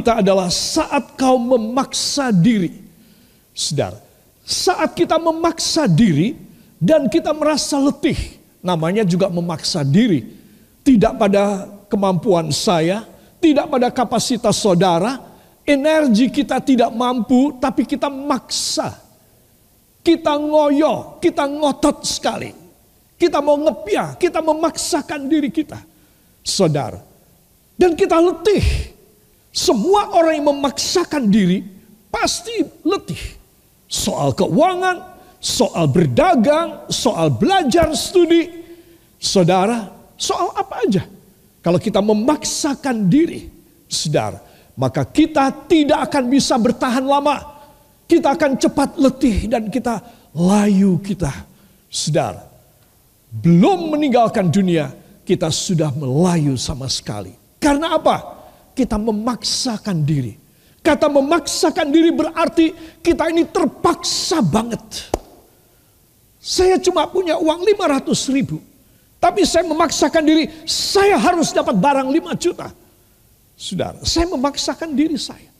kita adalah saat kau memaksa diri. Saudara, saat kita memaksa diri dan kita merasa letih, namanya juga memaksa diri. Tidak pada kemampuan saya, tidak pada kapasitas saudara, energi kita tidak mampu, tapi kita maksa. Kita ngoyo, kita ngotot sekali. Kita mau ngepia, kita memaksakan diri kita. Saudara, dan kita letih. Semua orang yang memaksakan diri pasti letih. Soal keuangan, soal berdagang, soal belajar studi. Saudara, soal apa aja. Kalau kita memaksakan diri, saudara, maka kita tidak akan bisa bertahan lama. Kita akan cepat letih dan kita layu kita. Saudara, belum meninggalkan dunia, kita sudah melayu sama sekali. Karena apa? Kita memaksakan diri. Kata memaksakan diri berarti kita ini terpaksa banget. Saya cuma punya uang 500 ribu. Tapi saya memaksakan diri, saya harus dapat barang 5 juta. Saudara, saya memaksakan diri saya.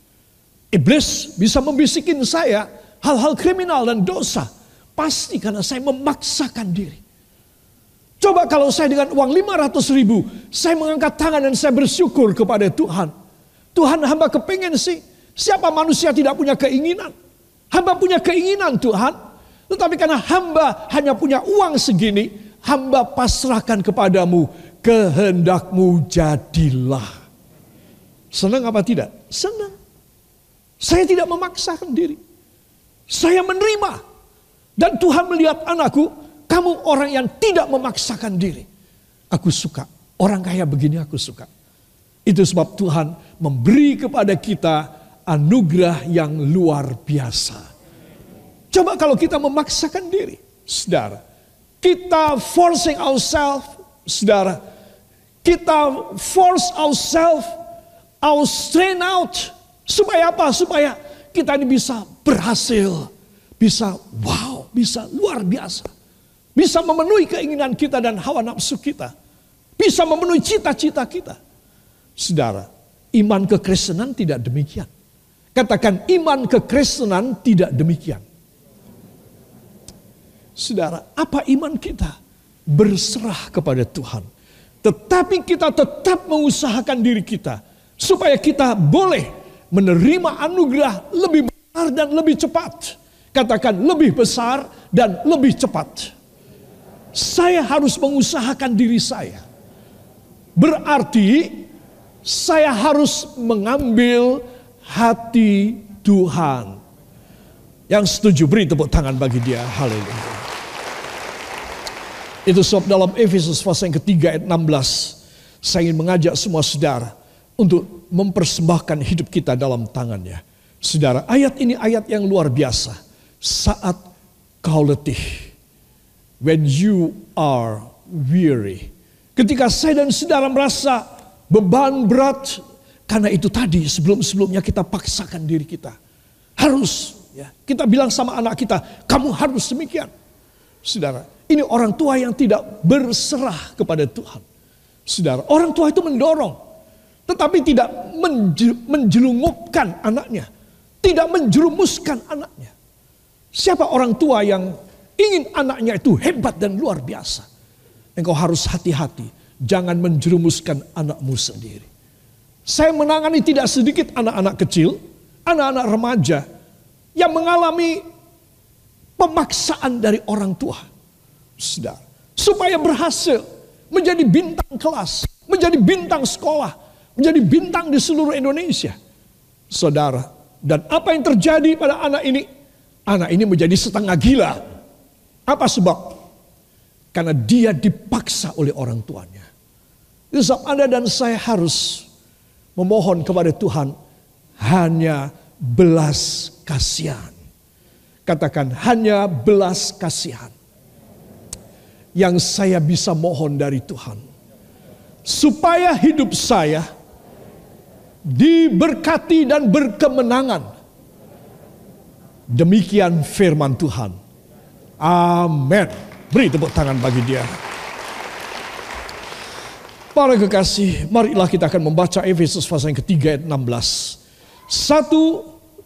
Iblis bisa membisikin saya hal-hal kriminal dan dosa. Pasti karena saya memaksakan diri. Coba kalau saya dengan uang 500 ribu, saya mengangkat tangan dan saya bersyukur kepada Tuhan. Tuhan hamba kepengen sih, siapa manusia tidak punya keinginan. Hamba punya keinginan Tuhan. Tetapi karena hamba hanya punya uang segini, hamba pasrahkan kepadamu, kehendakmu jadilah. Senang apa tidak? Senang. Saya tidak memaksakan diri. Saya menerima. Dan Tuhan melihat anakku, kamu orang yang tidak memaksakan diri. Aku suka. Orang kaya begini aku suka. Itu sebab Tuhan memberi kepada kita anugerah yang luar biasa. Coba kalau kita memaksakan diri. Saudara, kita forcing ourselves, saudara. Kita force ourselves, our strain out. Supaya apa? Supaya kita ini bisa berhasil. Bisa wow, bisa luar biasa. Bisa memenuhi keinginan kita dan hawa nafsu kita. Bisa memenuhi cita-cita kita. Saudara, iman kekristenan tidak demikian. Katakan iman kekristenan tidak demikian. Saudara, apa iman kita? Berserah kepada Tuhan. Tetapi kita tetap mengusahakan diri kita. Supaya kita boleh menerima anugerah lebih besar dan lebih cepat. Katakan lebih besar dan lebih cepat. Saya harus mengusahakan diri saya. Berarti saya harus mengambil hati Tuhan. Yang setuju beri tepuk tangan bagi dia. Haleluya. Itu sebab dalam Efesus pasal yang ketiga ayat 16. Saya ingin mengajak semua saudara untuk mempersembahkan hidup kita dalam tangannya. Saudara, ayat ini ayat yang luar biasa. Saat kau letih. When you are weary. Ketika saya dan saudara merasa beban berat. Karena itu tadi sebelum-sebelumnya kita paksakan diri kita. Harus. ya Kita bilang sama anak kita, kamu harus demikian. Saudara, ini orang tua yang tidak berserah kepada Tuhan. Saudara, orang tua itu mendorong. Tetapi tidak menjelungupkan anaknya. Tidak menjerumuskan anaknya. Siapa orang tua yang ingin anaknya itu hebat dan luar biasa. Engkau harus hati-hati. Jangan menjerumuskan anakmu sendiri. Saya menangani tidak sedikit anak-anak kecil, anak-anak remaja yang mengalami pemaksaan dari orang tua saudara. Supaya berhasil menjadi bintang kelas, menjadi bintang sekolah, menjadi bintang di seluruh Indonesia. Saudara, dan apa yang terjadi pada anak ini? Anak ini menjadi setengah gila. Apa sebab? Karena dia dipaksa oleh orang tuanya. Itu sebab Anda dan saya harus memohon kepada Tuhan hanya belas kasihan. Katakan hanya belas kasihan yang saya bisa mohon dari Tuhan. Supaya hidup saya diberkati dan berkemenangan. Demikian firman Tuhan. Amin. Beri tepuk tangan bagi dia. Para kekasih, marilah kita akan membaca Efesus pasal yang ketiga ayat 16. Satu,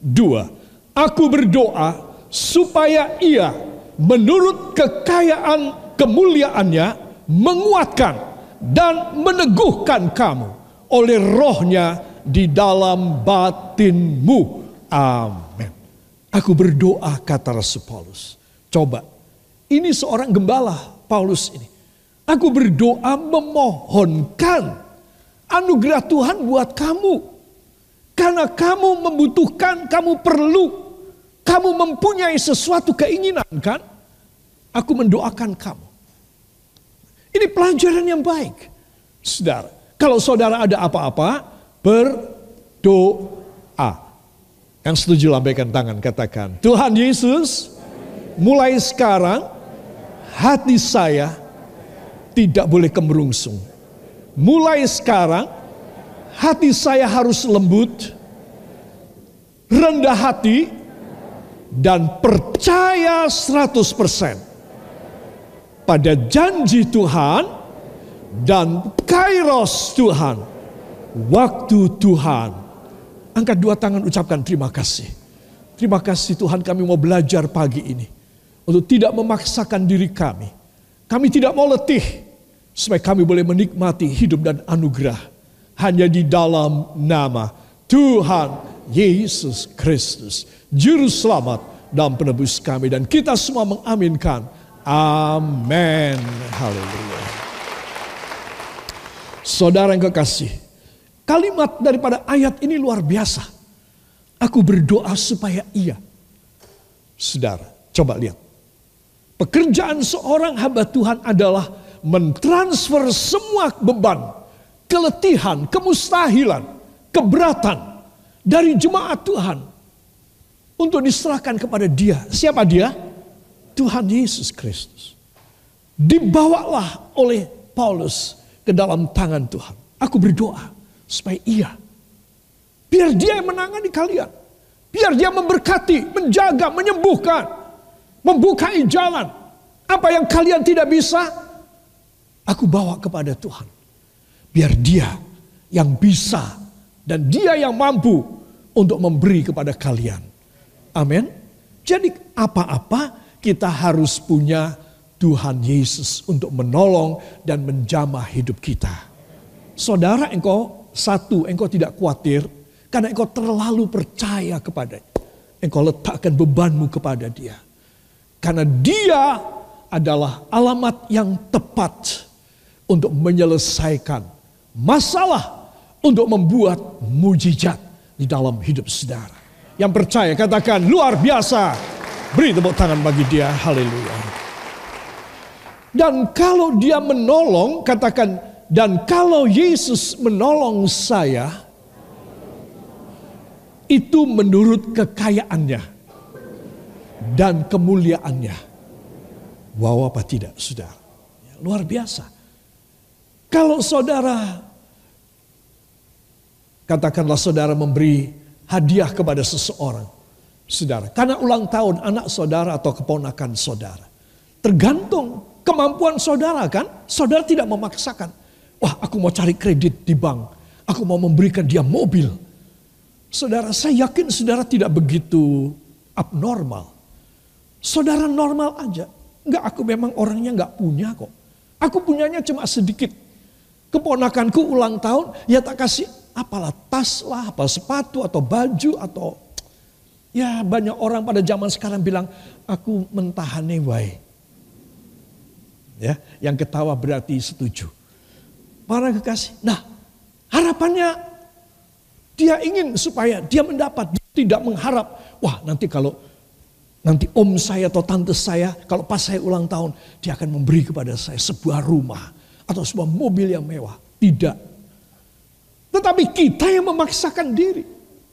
dua. Aku berdoa supaya ia menurut kekayaan kemuliaannya menguatkan dan meneguhkan kamu oleh rohnya di dalam batinmu. Amin. Aku berdoa kata Rasul Paulus. Coba, ini seorang gembala Paulus ini. Aku berdoa memohonkan anugerah Tuhan buat kamu. Karena kamu membutuhkan, kamu perlu, kamu mempunyai sesuatu keinginan kan? Aku mendoakan kamu. Ini pelajaran yang baik. Saudara, kalau saudara ada apa-apa, berdoa. Yang setuju lambaikan tangan, katakan, Tuhan Yesus, mulai sekarang hati saya tidak boleh kemerungsung. Mulai sekarang hati saya harus lembut, rendah hati, dan percaya 100% pada janji Tuhan dan kairos Tuhan. Waktu Tuhan. Angkat dua tangan ucapkan terima kasih. Terima kasih Tuhan kami mau belajar pagi ini. Untuk tidak memaksakan diri kami. Kami tidak mau letih. Supaya kami boleh menikmati hidup dan anugerah. Hanya di dalam nama Tuhan Yesus Kristus. Juru selamat dan penebus kami. Dan kita semua mengaminkan. Amin. Haleluya. Saudara yang kekasih, kalimat daripada ayat ini luar biasa. Aku berdoa supaya ia. Saudara, coba lihat. Pekerjaan seorang hamba Tuhan adalah mentransfer semua beban, keletihan, kemustahilan, keberatan dari jemaat Tuhan untuk diserahkan kepada dia. Siapa dia? Tuhan Yesus Kristus. Dibawalah oleh Paulus ke dalam tangan Tuhan. Aku berdoa supaya ia. Biar dia yang menangani kalian. Biar dia memberkati, menjaga, menyembuhkan. Membukai jalan. Apa yang kalian tidak bisa, aku bawa kepada Tuhan. Biar dia yang bisa dan dia yang mampu untuk memberi kepada kalian. Amin. Jadi apa-apa kita harus punya Tuhan Yesus untuk menolong dan menjamah hidup kita. Saudara engkau satu, engkau tidak khawatir karena engkau terlalu percaya kepada Engkau letakkan bebanmu kepada dia. Karena dia adalah alamat yang tepat untuk menyelesaikan masalah, untuk membuat mujizat di dalam hidup saudara. Yang percaya katakan luar biasa Beri tepuk tangan bagi dia. Haleluya. Dan kalau dia menolong, katakan, dan kalau Yesus menolong saya, itu menurut kekayaannya dan kemuliaannya. Wow apa tidak, saudara? Luar biasa. Kalau saudara, katakanlah saudara memberi hadiah kepada seseorang saudara. Karena ulang tahun anak saudara atau keponakan saudara. Tergantung kemampuan saudara kan. Saudara tidak memaksakan. Wah aku mau cari kredit di bank. Aku mau memberikan dia mobil. Saudara saya yakin saudara tidak begitu abnormal. Saudara normal aja. Enggak aku memang orangnya enggak punya kok. Aku punyanya cuma sedikit. Keponakanku ulang tahun ya tak kasih apalah tas lah, apa sepatu atau baju atau Ya banyak orang pada zaman sekarang bilang, aku mentahane wae. Ya, yang ketawa berarti setuju. Para kekasih. Nah, harapannya dia ingin supaya dia mendapat, dia tidak mengharap, wah nanti kalau nanti om saya atau tante saya kalau pas saya ulang tahun dia akan memberi kepada saya sebuah rumah atau sebuah mobil yang mewah. Tidak. Tetapi kita yang memaksakan diri.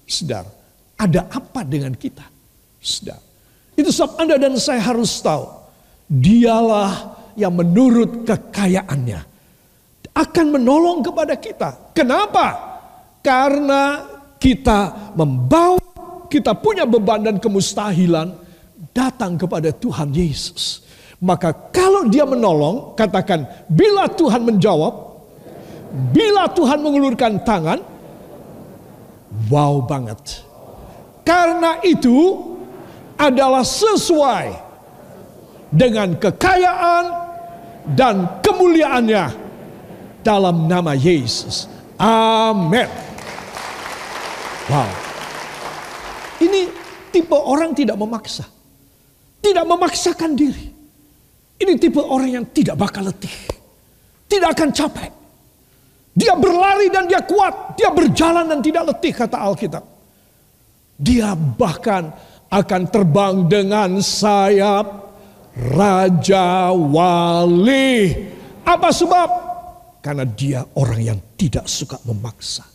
Sedar, ada apa dengan kita? Sudah. Itu sebab Anda dan saya harus tahu. Dialah yang menurut kekayaannya. Akan menolong kepada kita. Kenapa? Karena kita membawa, kita punya beban dan kemustahilan. Datang kepada Tuhan Yesus. Maka kalau dia menolong, katakan bila Tuhan menjawab, bila Tuhan mengulurkan tangan, Wow banget. Karena itu adalah sesuai dengan kekayaan dan kemuliaannya dalam nama Yesus. Amin. Wow. Ini tipe orang tidak memaksa. Tidak memaksakan diri. Ini tipe orang yang tidak bakal letih. Tidak akan capek. Dia berlari dan dia kuat. Dia berjalan dan tidak letih kata Alkitab. Dia bahkan akan terbang dengan sayap Raja Wali. Apa sebab? Karena dia orang yang tidak suka memaksa.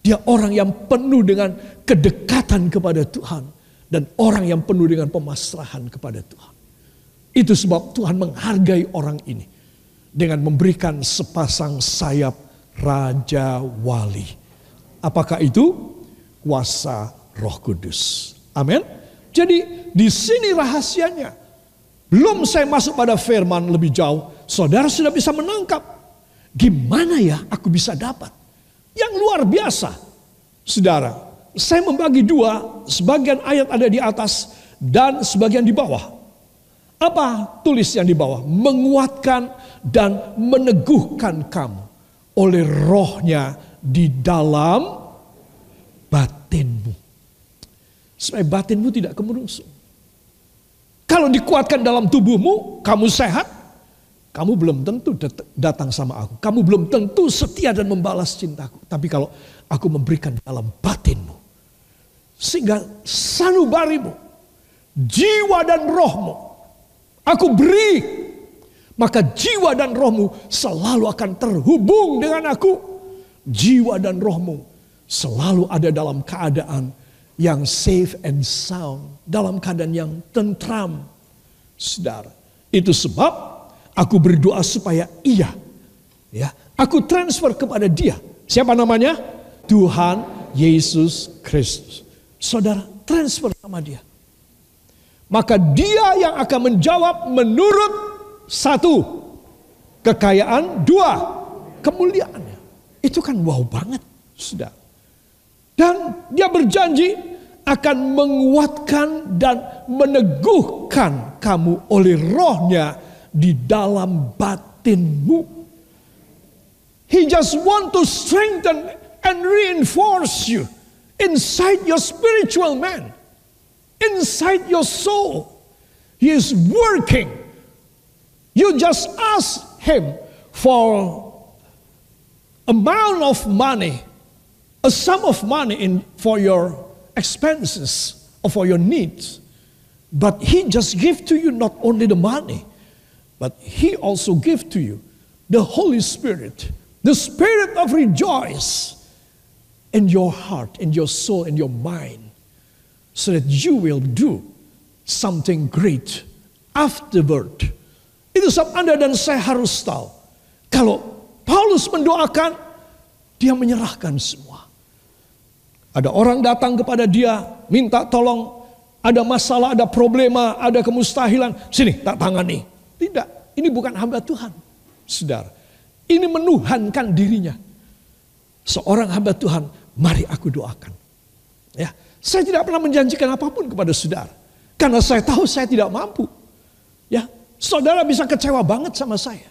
Dia orang yang penuh dengan kedekatan kepada Tuhan. Dan orang yang penuh dengan pemasrahan kepada Tuhan. Itu sebab Tuhan menghargai orang ini. Dengan memberikan sepasang sayap Raja Wali. Apakah itu? Kuasa Roh Kudus. Amin. Jadi di sini rahasianya. Belum saya masuk pada firman lebih jauh, saudara sudah bisa menangkap. Gimana ya aku bisa dapat? Yang luar biasa. Saudara, saya membagi dua, sebagian ayat ada di atas dan sebagian di bawah. Apa tulis yang di bawah? Menguatkan dan meneguhkan kamu oleh rohnya di dalam batinmu supaya batinmu tidak kemerungsung. Kalau dikuatkan dalam tubuhmu, kamu sehat, kamu belum tentu datang sama aku. Kamu belum tentu setia dan membalas cintaku. Tapi kalau aku memberikan dalam batinmu, sehingga sanubarimu, jiwa dan rohmu, aku beri, maka jiwa dan rohmu selalu akan terhubung dengan aku. Jiwa dan rohmu selalu ada dalam keadaan yang safe and sound, dalam keadaan yang tentram. Saudara, itu sebab aku berdoa supaya ia ya, aku transfer kepada dia. Siapa namanya? Tuhan Yesus Kristus. Saudara, transfer sama dia. Maka dia yang akan menjawab menurut satu kekayaan, dua kemuliaannya. Itu kan wow banget, sudah. Dan dia berjanji akan menguatkan dan meneguhkan kamu oleh rohnya di dalam batinmu. He just want to strengthen and reinforce you inside your spiritual man, inside your soul. He is working. You just ask him for amount of money, a sum of money in, for your expenses or for your needs. But he just give to you not only the money, but he also give to you the Holy Spirit, the spirit of rejoice in your heart, in your soul, in your mind, so that you will do something great afterward. Itu sebab Anda dan saya harus tahu. Kalau Paulus mendoakan, dia menyerahkan semua. Ada orang datang kepada dia, minta tolong, ada masalah, ada problema, ada kemustahilan. Sini, tak tangani. Tidak, ini bukan hamba Tuhan. Saudara, ini menuhankan dirinya. Seorang hamba Tuhan, mari aku doakan. Ya, saya tidak pernah menjanjikan apa pun kepada saudara. Karena saya tahu saya tidak mampu. Ya, saudara bisa kecewa banget sama saya.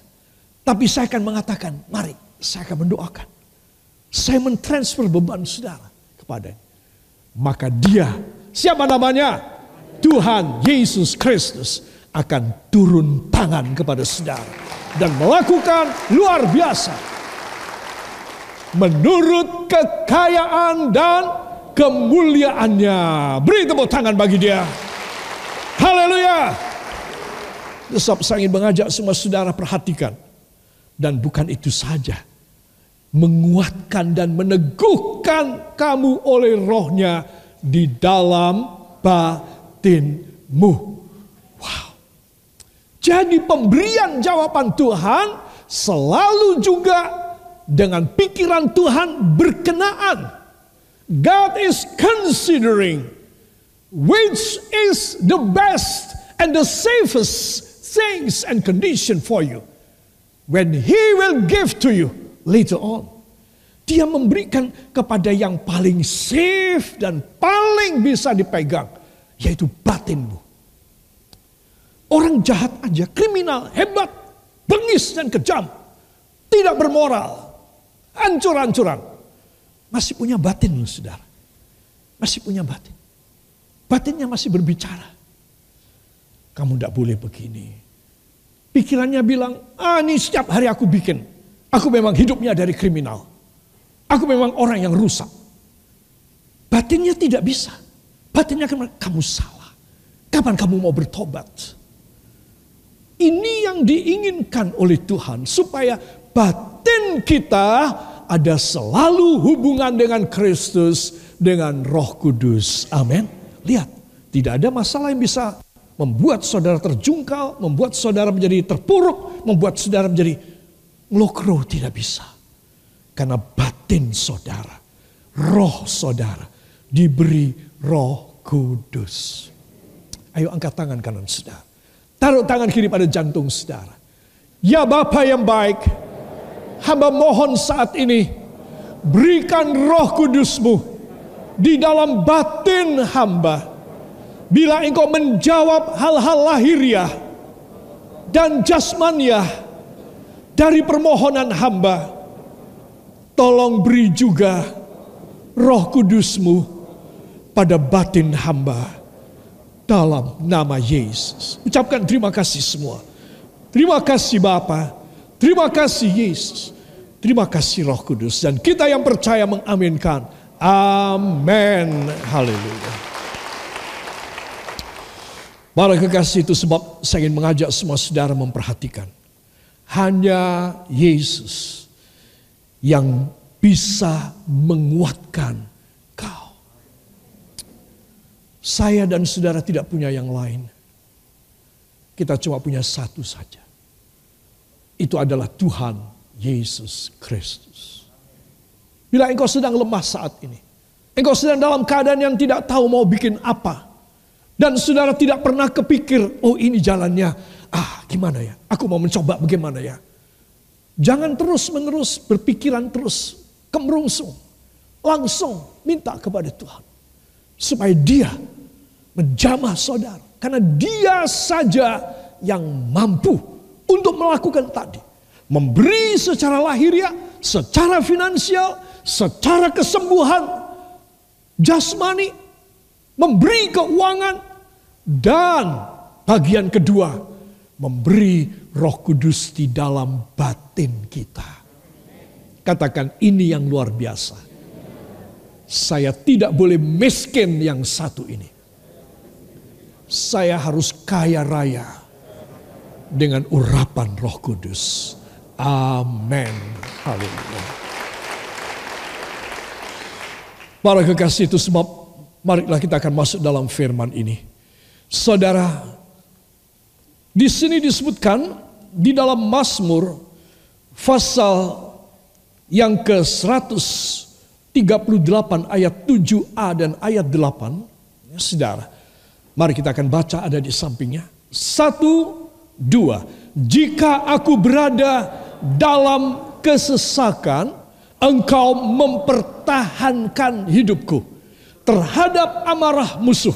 Tapi saya akan mengatakan, mari saya akan mendoakan. Saya mentransfer beban saudara kepada maka dia siapa namanya Tuhan Yesus Kristus akan turun tangan kepada saudara dan melakukan luar biasa menurut kekayaan dan kemuliaannya. Beri tepuk tangan bagi dia. Haleluya. Sebab saya ingin mengajak semua saudara perhatikan. Dan bukan itu saja menguatkan dan meneguhkan kamu oleh rohnya di dalam batinmu. Wow. Jadi pemberian jawaban Tuhan selalu juga dengan pikiran Tuhan berkenaan. God is considering which is the best and the safest things and condition for you. When he will give to you later on. Dia memberikan kepada yang paling safe dan paling bisa dipegang, yaitu batinmu. Orang jahat aja, kriminal, hebat, bengis dan kejam, tidak bermoral, hancur-hancuran. Masih punya batin loh saudara. Masih punya batin. Batinnya masih berbicara. Kamu tidak boleh begini. Pikirannya bilang, ah ini setiap hari aku bikin. Aku memang hidupnya dari kriminal. Aku memang orang yang rusak. Batinnya tidak bisa. Batinnya akan kamu salah. Kapan kamu mau bertobat? Ini yang diinginkan oleh Tuhan supaya batin kita ada selalu hubungan dengan Kristus, dengan Roh Kudus. Amin. Lihat, tidak ada masalah yang bisa membuat saudara terjungkal, membuat saudara menjadi terpuruk, membuat saudara menjadi ngelokro tidak bisa. Karena batin saudara, roh saudara diberi roh kudus. Ayo angkat tangan kanan saudara. Taruh tangan kiri pada jantung saudara. Ya Bapa yang baik, hamba mohon saat ini berikan roh kudusmu di dalam batin hamba. Bila engkau menjawab hal-hal lahiriah dan jasmaniah dari permohonan hamba, Tolong beri juga roh kudusmu pada batin hamba dalam nama Yesus. Ucapkan terima kasih semua. Terima kasih Bapa. Terima kasih Yesus. Terima kasih Roh Kudus. Dan kita yang percaya mengaminkan. Amin. Haleluya. Para kekasih itu sebab saya ingin mengajak semua saudara memperhatikan. Hanya Yesus yang bisa menguatkan kau. Saya dan saudara tidak punya yang lain. Kita cuma punya satu saja. Itu adalah Tuhan Yesus Kristus. Bila engkau sedang lemah saat ini, engkau sedang dalam keadaan yang tidak tahu mau bikin apa, dan saudara tidak pernah kepikir, oh ini jalannya, ah gimana ya, aku mau mencoba bagaimana ya. Jangan terus-menerus berpikiran terus kemerungsung. Langsung minta kepada Tuhan. Supaya dia menjamah saudara. Karena dia saja yang mampu untuk melakukan tadi. Memberi secara lahiriah, secara finansial, secara kesembuhan, jasmani, memberi keuangan, dan bagian kedua, memberi roh kudus di dalam batin kita. Katakan ini yang luar biasa. Saya tidak boleh miskin yang satu ini. Saya harus kaya raya dengan urapan roh kudus. Amin. Haleluya. Para kekasih itu sebab marilah kita akan masuk dalam firman ini. Saudara, di sini disebutkan di dalam Mazmur pasal yang ke-138 ayat 7a dan ayat 8. Ya, saudara, mari kita akan baca ada di sampingnya. Satu, dua. Jika aku berada dalam kesesakan, engkau mempertahankan hidupku terhadap amarah musuh.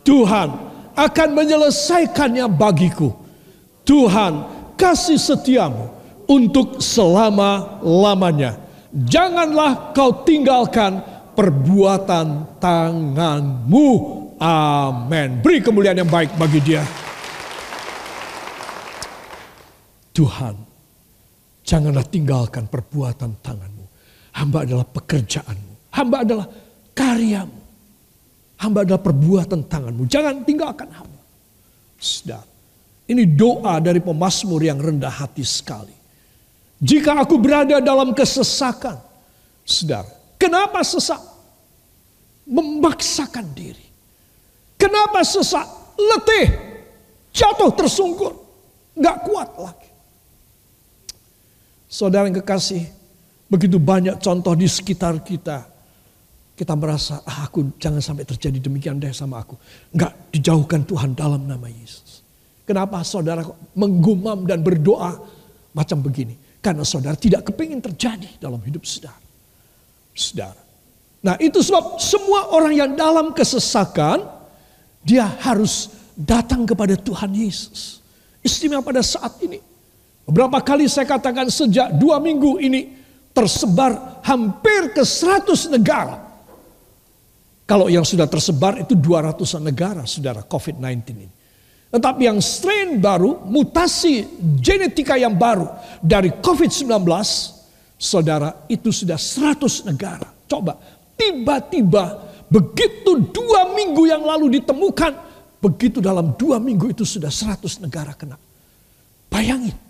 Tuhan, akan menyelesaikannya bagiku. Tuhan kasih setiamu untuk selama-lamanya. Janganlah kau tinggalkan perbuatan tanganmu. Amin. Beri kemuliaan yang baik bagi dia. Tuhan, janganlah tinggalkan perbuatan tanganmu. Hamba adalah pekerjaanmu. Hamba adalah karyamu. Hamba adalah perbuatan tanganmu. Jangan tinggalkan hamba. Sedar. Ini doa dari pemazmur yang rendah hati sekali. Jika aku berada dalam kesesakan. Sedar. Kenapa sesak? Memaksakan diri. Kenapa sesak? Letih. Jatuh tersungkur. Gak kuat lagi. Saudara yang kekasih. Begitu banyak contoh di sekitar kita kita merasa, ah, aku jangan sampai terjadi demikian deh sama aku. Enggak, dijauhkan Tuhan dalam nama Yesus. Kenapa saudara menggumam dan berdoa macam begini? Karena saudara tidak kepingin terjadi dalam hidup saudara. Saudara. Nah itu sebab semua orang yang dalam kesesakan, dia harus datang kepada Tuhan Yesus. Istimewa pada saat ini. Beberapa kali saya katakan sejak dua minggu ini tersebar hampir ke 100 negara. Kalau yang sudah tersebar itu 200 negara, saudara, COVID-19 ini. Tetapi yang strain baru, mutasi genetika yang baru dari COVID-19, saudara, itu sudah 100 negara. Coba, tiba-tiba begitu dua minggu yang lalu ditemukan, begitu dalam dua minggu itu sudah 100 negara kena. Bayangin.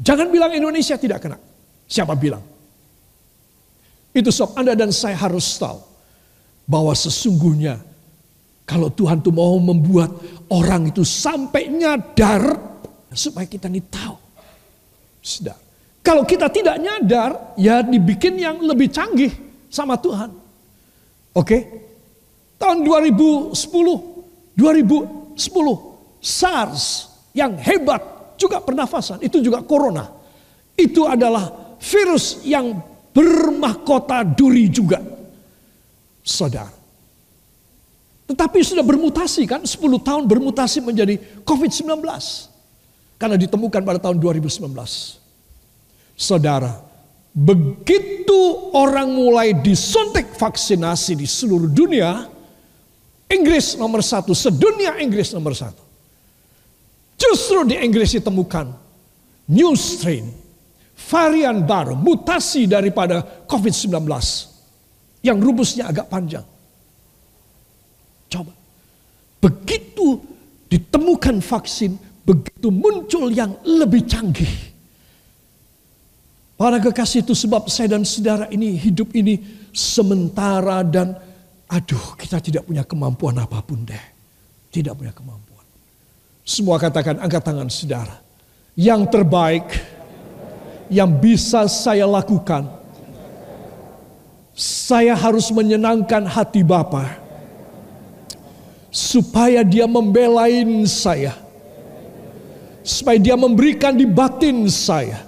Jangan bilang Indonesia tidak kena. Siapa bilang? Itu sebab Anda dan saya harus tahu bahwa sesungguhnya kalau Tuhan tuh mau membuat orang itu sampai nyadar supaya kita ini tahu. Sudah. Kalau kita tidak nyadar, ya dibikin yang lebih canggih sama Tuhan. Oke? Tahun 2010, 2010 SARS yang hebat juga pernafasan, itu juga corona. Itu adalah virus yang bermahkota duri juga. Saudara. Tetapi sudah bermutasi kan, 10 tahun bermutasi menjadi COVID-19. Karena ditemukan pada tahun 2019. Saudara, begitu orang mulai disuntik vaksinasi di seluruh dunia, Inggris nomor satu, sedunia Inggris nomor satu. Justru di Inggris ditemukan new strain varian baru, mutasi daripada COVID-19 yang rumusnya agak panjang. Coba. Begitu ditemukan vaksin, begitu muncul yang lebih canggih. Para kekasih itu sebab saya dan saudara ini hidup ini sementara dan aduh kita tidak punya kemampuan apa pun deh. Tidak punya kemampuan. Semua katakan angkat tangan saudara. Yang terbaik yang bisa saya lakukan. Saya harus menyenangkan hati Bapa supaya dia membelain saya. Supaya dia memberikan di batin saya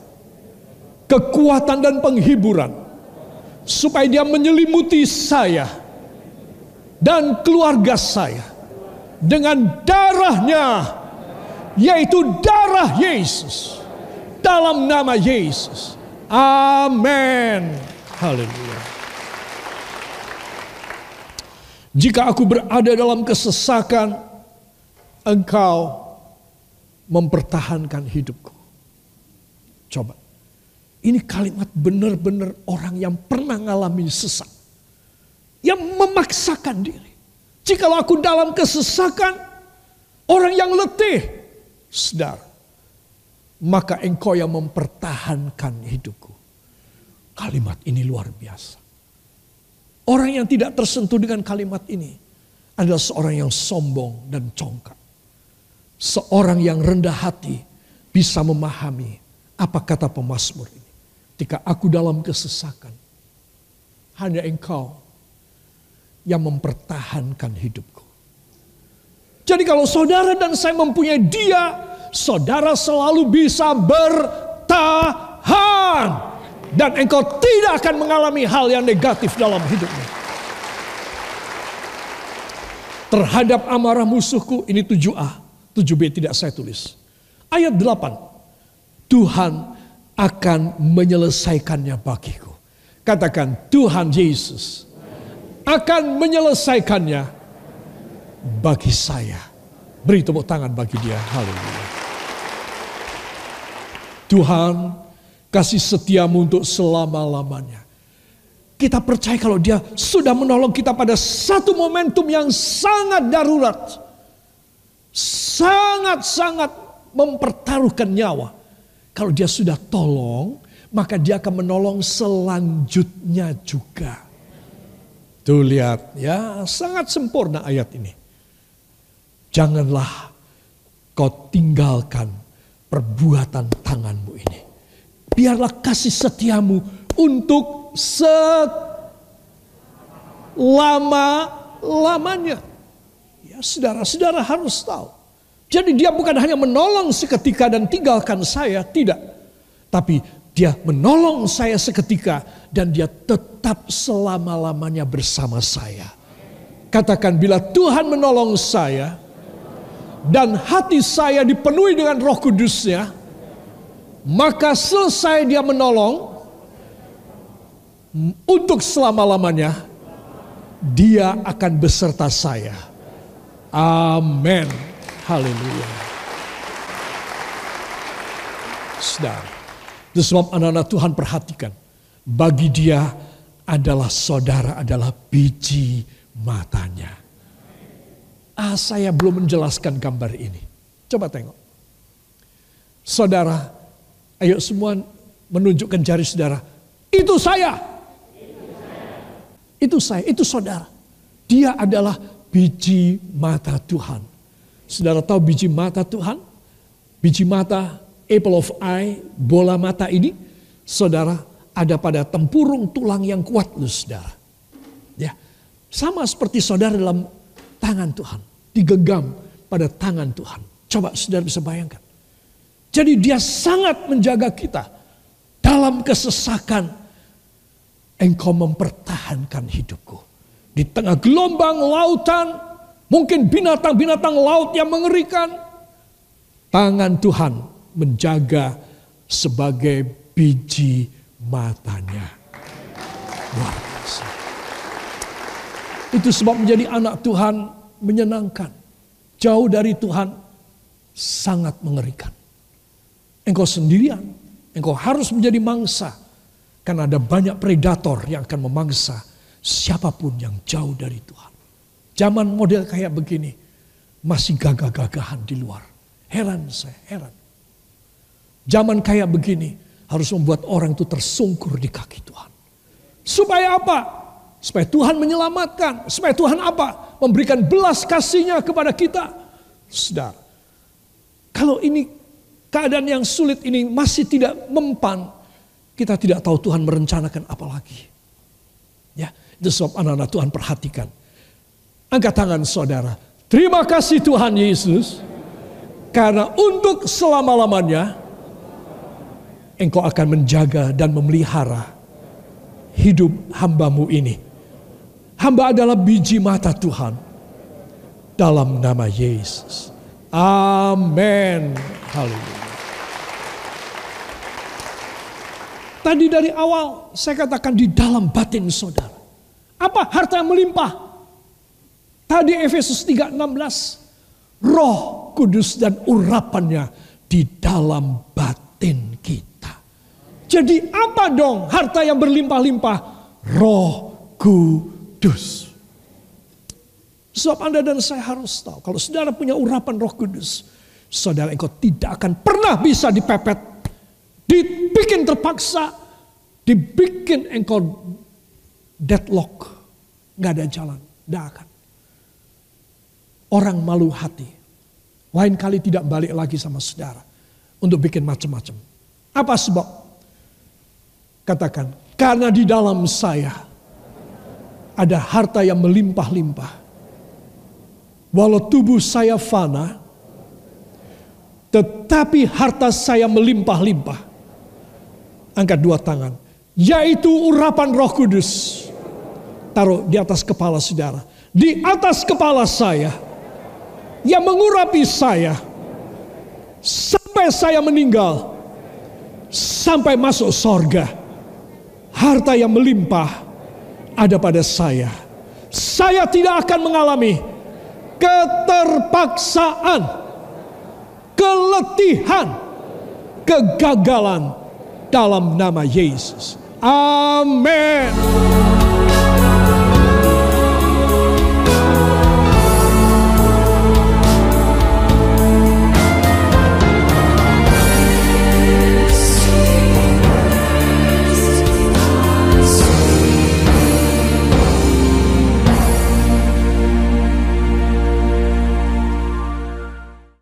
kekuatan dan penghiburan. Supaya dia menyelimuti saya dan keluarga saya dengan darahnya yaitu darah Yesus dalam nama Yesus. Amin. Haleluya. Jika aku berada dalam kesesakan, engkau mempertahankan hidupku. Coba. Ini kalimat benar-benar orang yang pernah mengalami sesak. Yang memaksakan diri. Jikalau aku dalam kesesakan, orang yang letih, sedar maka engkau yang mempertahankan hidupku. Kalimat ini luar biasa. Orang yang tidak tersentuh dengan kalimat ini adalah seorang yang sombong dan congkak. Seorang yang rendah hati bisa memahami apa kata pemazmur ini. Ketika aku dalam kesesakan, hanya engkau yang mempertahankan hidupku. Jadi kalau saudara dan saya mempunyai dia saudara selalu bisa bertahan. Dan engkau tidak akan mengalami hal yang negatif dalam hidupmu. Terhadap amarah musuhku, ini 7a. 7b tidak saya tulis. Ayat 8. Tuhan akan menyelesaikannya bagiku. Katakan Tuhan Yesus akan menyelesaikannya bagi saya. Beri tepuk tangan bagi dia. Haleluya. Tuhan kasih setiamu untuk selama-lamanya. Kita percaya kalau dia sudah menolong kita pada satu momentum yang sangat darurat. Sangat-sangat mempertaruhkan nyawa. Kalau dia sudah tolong, maka dia akan menolong selanjutnya juga. Tuh lihat ya, sangat sempurna ayat ini. Janganlah kau tinggalkan perbuatan tanganmu ini. Biarlah kasih setiamu untuk selama-lamanya. Ya saudara-saudara harus tahu. Jadi dia bukan hanya menolong seketika dan tinggalkan saya, tidak. Tapi Dia menolong saya seketika dan dia tetap selama-lamanya bersama saya. Katakan bila Tuhan menolong saya dan hati saya dipenuhi dengan roh kudusnya, maka selesai dia menolong untuk selama-lamanya, dia akan beserta saya. Amin. Haleluya. Saudara, itu sebab anak-anak Tuhan perhatikan. Bagi dia adalah saudara, adalah biji matanya. Ah, saya belum menjelaskan gambar ini. Coba tengok. Saudara, ayo semua menunjukkan jari saudara. Itu saya. Itu saya, itu saudara. Dia adalah biji mata Tuhan. Saudara tahu biji mata Tuhan? Biji mata apple of eye, bola mata ini, saudara, ada pada tempurung tulang yang kuat lu saudara. Ya, sama seperti saudara dalam tangan Tuhan, digenggam pada tangan Tuhan. Coba saudara bisa bayangkan. Jadi dia sangat menjaga kita dalam kesesakan. Engkau mempertahankan hidupku. Di tengah gelombang lautan, mungkin binatang-binatang laut yang mengerikan. Tangan Tuhan menjaga sebagai biji matanya. Luar biasa. Itu sebab menjadi anak Tuhan menyenangkan. Jauh dari Tuhan sangat mengerikan. Engkau sendirian, engkau harus menjadi mangsa. Karena ada banyak predator yang akan memangsa siapa pun yang jauh dari Tuhan. Zaman model kayak begini masih gagah-gagahan di luar. Heran saya, heran. Zaman kayak begini harus membuat orang itu tersungkur di kaki Tuhan. Supaya apa? Supaya Tuhan menyelamatkan. Supaya Tuhan apa? Memberikan belas kasihnya kepada kita. Saudara, kalau ini keadaan yang sulit ini masih tidak mempan, kita tidak tahu Tuhan merencanakan apa lagi. Ya, itu sebab anak-anak Tuhan perhatikan. Angkat tangan saudara. Terima kasih Tuhan Yesus. Karena untuk selama-lamanya engkau akan menjaga dan memelihara hidup hambamu ini. Hamba adalah biji mata Tuhan. Dalam nama Yesus. Amin. Haleluya. Tadi dari awal saya katakan di dalam batin saudara. Apa harta yang melimpah? Tadi Efesus 3:16. Roh kudus dan urapannya di dalam batin kita. Jadi apa dong harta yang berlimpah-limpah? Roh Kudus. Sebab Anda dan saya harus tahu, kalau saudara punya urapan roh kudus, saudara engkau tidak akan pernah bisa dipepet, dibikin terpaksa, dibikin engkau deadlock. Gak ada jalan, gak akan. Orang malu hati, lain kali tidak balik lagi sama saudara untuk bikin macam-macam. Apa sebab? Katakan, karena di dalam saya ada harta yang melimpah-limpah. Walau tubuh saya fana, tetapi harta saya melimpah-limpah. Angkat dua tangan. Yaitu urapan roh kudus. Taruh di atas kepala saudara. Di atas kepala saya. Yang mengurapi saya. Sampai saya meninggal. Sampai masuk sorga harta yang melimpah ada pada saya. Saya tidak akan mengalami keterpaksaan, keletihan, kegagalan dalam nama Yesus. Amin.